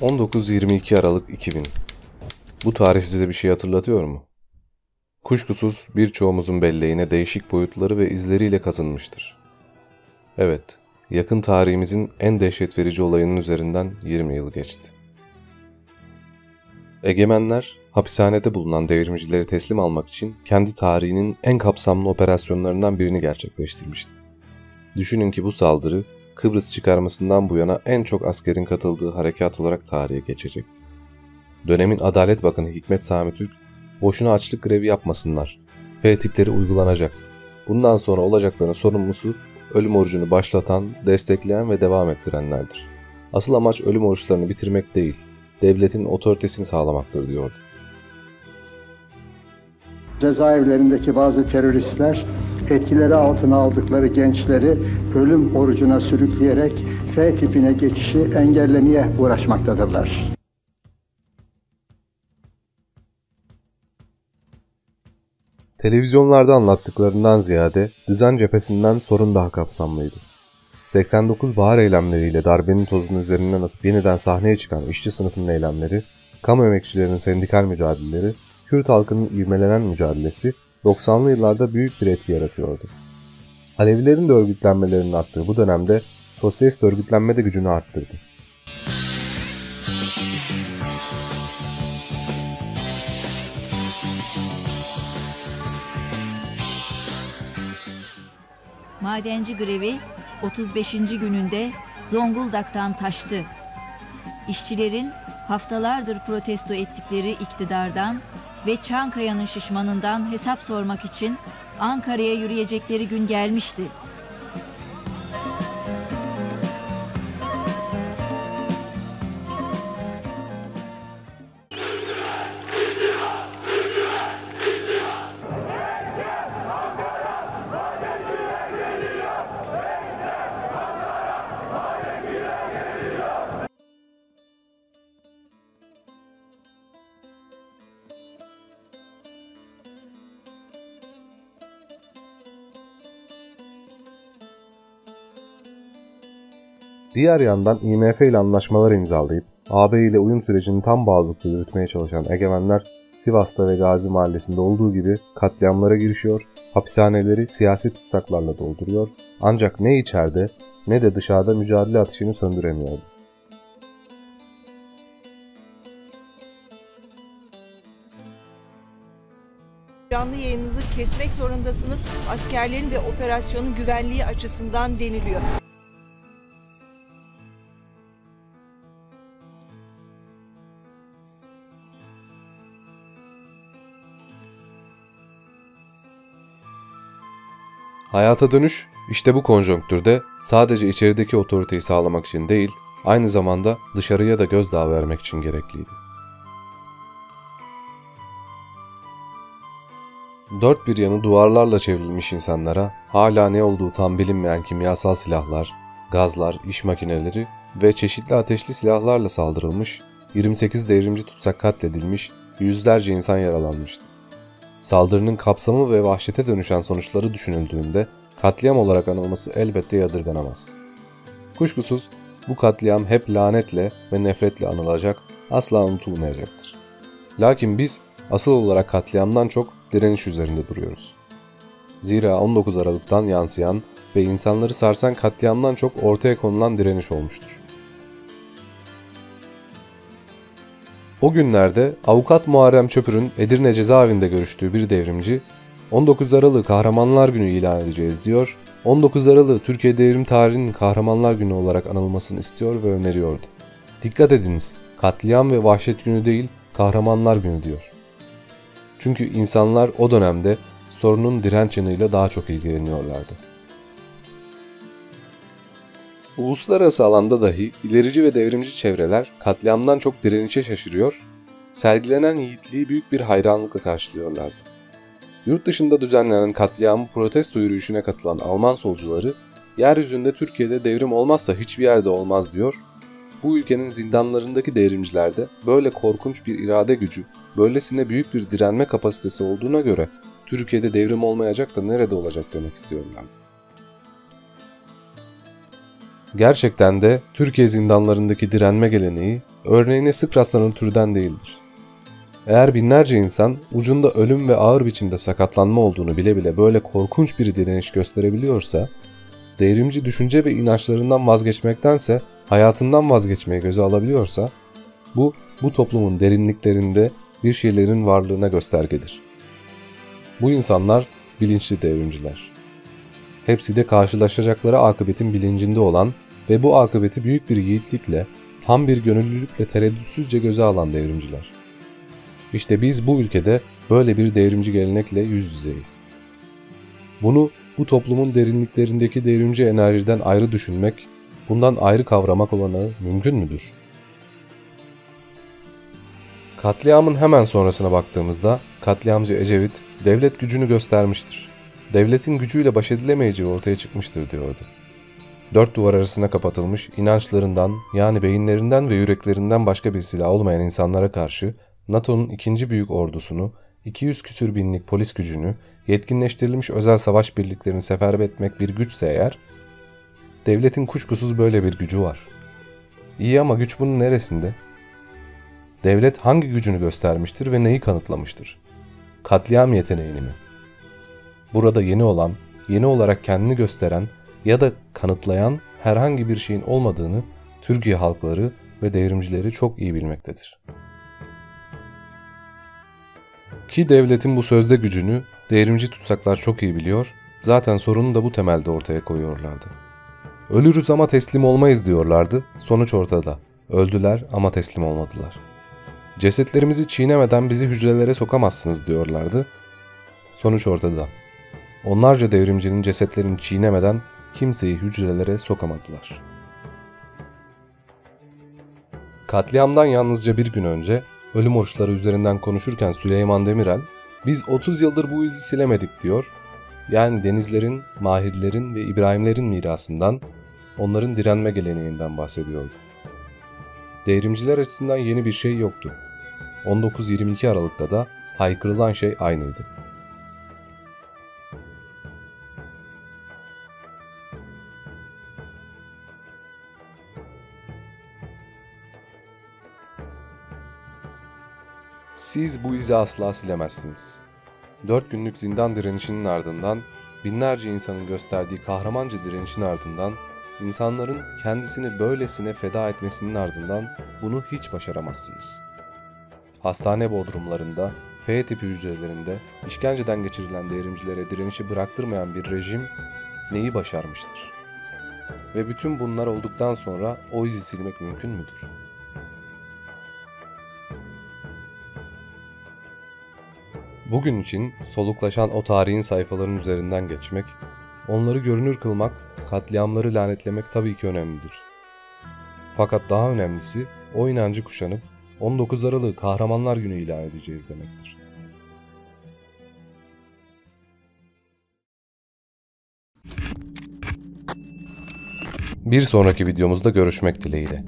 19-22 Aralık 2000 Bu tarih size bir şey hatırlatıyor mu? Kuşkusuz birçoğumuzun belleğine değişik boyutları ve izleriyle kazınmıştır. Evet, yakın tarihimizin en dehşet verici olayının üzerinden 20 yıl geçti. Egemenler, hapishanede bulunan devrimcileri teslim almak için kendi tarihinin en kapsamlı operasyonlarından birini gerçekleştirmişti. Düşünün ki bu saldırı Kıbrıs çıkarmasından bu yana en çok askerin katıldığı harekat olarak tarihe geçecekti. Dönemin Adalet Bakanı Hikmet Sami Türk, boşuna açlık grevi yapmasınlar. F tipleri uygulanacak. Bundan sonra olacakların sorumlusu ölüm orucunu başlatan, destekleyen ve devam ettirenlerdir. Asıl amaç ölüm oruçlarını bitirmek değil, devletin otoritesini sağlamaktır diyordu. Cezaevlerindeki bazı teröristler etkileri altına aldıkları gençleri ölüm orucuna sürükleyerek F tipine geçişi engellemeye uğraşmaktadırlar. Televizyonlarda anlattıklarından ziyade düzen cephesinden sorun daha kapsamlıydı. 89 bahar eylemleriyle darbenin tozunu üzerinden atıp yeniden sahneye çıkan işçi sınıfının eylemleri, kamu emekçilerinin sendikal mücadeleleri, Kürt halkının ivmelenen mücadelesi 90'lı yıllarda büyük bir etki yaratıyordu. Alevilerin de örgütlenmelerinin arttığı bu dönemde sosyalist örgütlenme de gücünü arttırdı. Madenci grevi 35. gününde Zonguldak'tan taştı. İşçilerin haftalardır protesto ettikleri iktidardan ve Çankaya'nın şişmanından hesap sormak için Ankara'ya yürüyecekleri gün gelmişti. Diğer yandan IMF ile anlaşmalar imzalayıp AB ile uyum sürecini tam bağlılıkla yürütmeye çalışan egemenler Sivas'ta ve Gazi Mahallesi'nde olduğu gibi katliamlara girişiyor, hapishaneleri siyasi tutsaklarla dolduruyor ancak ne içeride ne de dışarıda mücadele ateşini söndüremiyordu. Canlı yayınınızı kesmek zorundasınız. Askerlerin ve operasyonun güvenliği açısından deniliyor. Hayata dönüş işte bu konjonktürde sadece içerideki otoriteyi sağlamak için değil, aynı zamanda dışarıya da gözdağı vermek için gerekliydi. Dört bir yanı duvarlarla çevrilmiş insanlara hala ne olduğu tam bilinmeyen kimyasal silahlar, gazlar, iş makineleri ve çeşitli ateşli silahlarla saldırılmış, 28 devrimci tutsak katledilmiş, yüzlerce insan yaralanmıştı. Saldırının kapsamı ve vahşete dönüşen sonuçları düşünüldüğünde katliam olarak anılması elbette yadırganamaz. Kuşkusuz bu katliam hep lanetle ve nefretle anılacak, asla unutulmayacaktır. Lakin biz asıl olarak katliamdan çok direniş üzerinde duruyoruz. Zira 19 Aralık'tan yansıyan ve insanları sarsan katliamdan çok ortaya konulan direniş olmuştur. O günlerde avukat Muharrem Çöpür'ün Edirne cezaevinde görüştüğü bir devrimci 19 Aralık Kahramanlar Günü ilan edeceğiz diyor. 19 Aralık Türkiye devrim tarihinin Kahramanlar Günü olarak anılmasını istiyor ve öneriyordu. Dikkat ediniz, katliam ve vahşet günü değil, Kahramanlar Günü diyor. Çünkü insanlar o dönemde sorunun direnç yanıyla daha çok ilgileniyorlardı. Uluslararası alanda dahi ilerici ve devrimci çevreler katliamdan çok direnişe şaşırıyor, sergilenen yiğitliği büyük bir hayranlıkla karşılıyorlardı. Yurt dışında düzenlenen katliamı protesto yürüyüşüne katılan Alman solcuları, yeryüzünde Türkiye'de devrim olmazsa hiçbir yerde olmaz diyor, bu ülkenin zindanlarındaki devrimcilerde böyle korkunç bir irade gücü, böylesine büyük bir direnme kapasitesi olduğuna göre Türkiye'de devrim olmayacak da nerede olacak demek istiyorlardı. Gerçekten de Türkiye zindanlarındaki direnme geleneği örneğine sık rastlanan türden değildir. Eğer binlerce insan ucunda ölüm ve ağır biçimde sakatlanma olduğunu bile bile böyle korkunç bir direniş gösterebiliyorsa, devrimci düşünce ve inançlarından vazgeçmektense hayatından vazgeçmeyi göze alabiliyorsa, bu, bu toplumun derinliklerinde bir şeylerin varlığına göstergedir. Bu insanlar bilinçli devrimciler. Hepsi de karşılaşacakları akıbetin bilincinde olan ve bu akıbeti büyük bir yiğitlikle, tam bir gönüllülükle tereddütsüzce göze alan devrimciler. İşte biz bu ülkede böyle bir devrimci gelenekle yüz yüzeyiz. Bunu bu toplumun derinliklerindeki devrimci enerjiden ayrı düşünmek, bundan ayrı kavramak olanağı mümkün müdür? Katliamın hemen sonrasına baktığımızda katliamcı Ecevit devlet gücünü göstermiştir. Devletin gücüyle baş edilemeyeceği ortaya çıkmıştır diyordu. Dört duvar arasına kapatılmış inançlarından yani beyinlerinden ve yüreklerinden başka bir silah olmayan insanlara karşı NATO'nun ikinci büyük ordusunu, 200 küsür binlik polis gücünü, yetkinleştirilmiş özel savaş birliklerini seferber etmek bir güçse eğer, devletin kuşkusuz böyle bir gücü var. İyi ama güç bunun neresinde? Devlet hangi gücünü göstermiştir ve neyi kanıtlamıştır? Katliam yeteneğini mi? Burada yeni olan, yeni olarak kendini gösteren ya da kanıtlayan herhangi bir şeyin olmadığını Türkiye halkları ve devrimcileri çok iyi bilmektedir. Ki devletin bu sözde gücünü devrimci tutsaklar çok iyi biliyor, zaten sorunu da bu temelde ortaya koyuyorlardı. Ölürüz ama teslim olmayız diyorlardı, sonuç ortada. Öldüler ama teslim olmadılar. Cesetlerimizi çiğnemeden bizi hücrelere sokamazsınız diyorlardı, sonuç ortada. Onlarca devrimcinin cesetlerini çiğnemeden kimseyi hücrelere sokamadılar. Katliamdan yalnızca bir gün önce ölüm oruçları üzerinden konuşurken Süleyman Demirel, biz 30 yıldır bu izi silemedik diyor. Yani denizlerin, mahirlerin ve İbrahimlerin mirasından, onların direnme geleneğinden bahsediyordu. Devrimciler açısından yeni bir şey yoktu. 19-22 Aralık'ta da haykırılan şey aynıydı. Siz bu izi asla silemezsiniz. Dört günlük zindan direnişinin ardından, binlerce insanın gösterdiği kahramanca direnişin ardından, insanların kendisini böylesine feda etmesinin ardından bunu hiç başaramazsınız. Hastane bodrumlarında, F tipi hücrelerinde işkenceden geçirilen devrimcilere direnişi bıraktırmayan bir rejim neyi başarmıştır? Ve bütün bunlar olduktan sonra o izi silmek mümkün müdür? Bugün için soluklaşan o tarihin sayfalarının üzerinden geçmek, onları görünür kılmak, katliamları lanetlemek tabii ki önemlidir. Fakat daha önemlisi o inancı kuşanıp 19 Aralık'ı Kahramanlar Günü ilan edeceğiz demektir. Bir sonraki videomuzda görüşmek dileğiyle.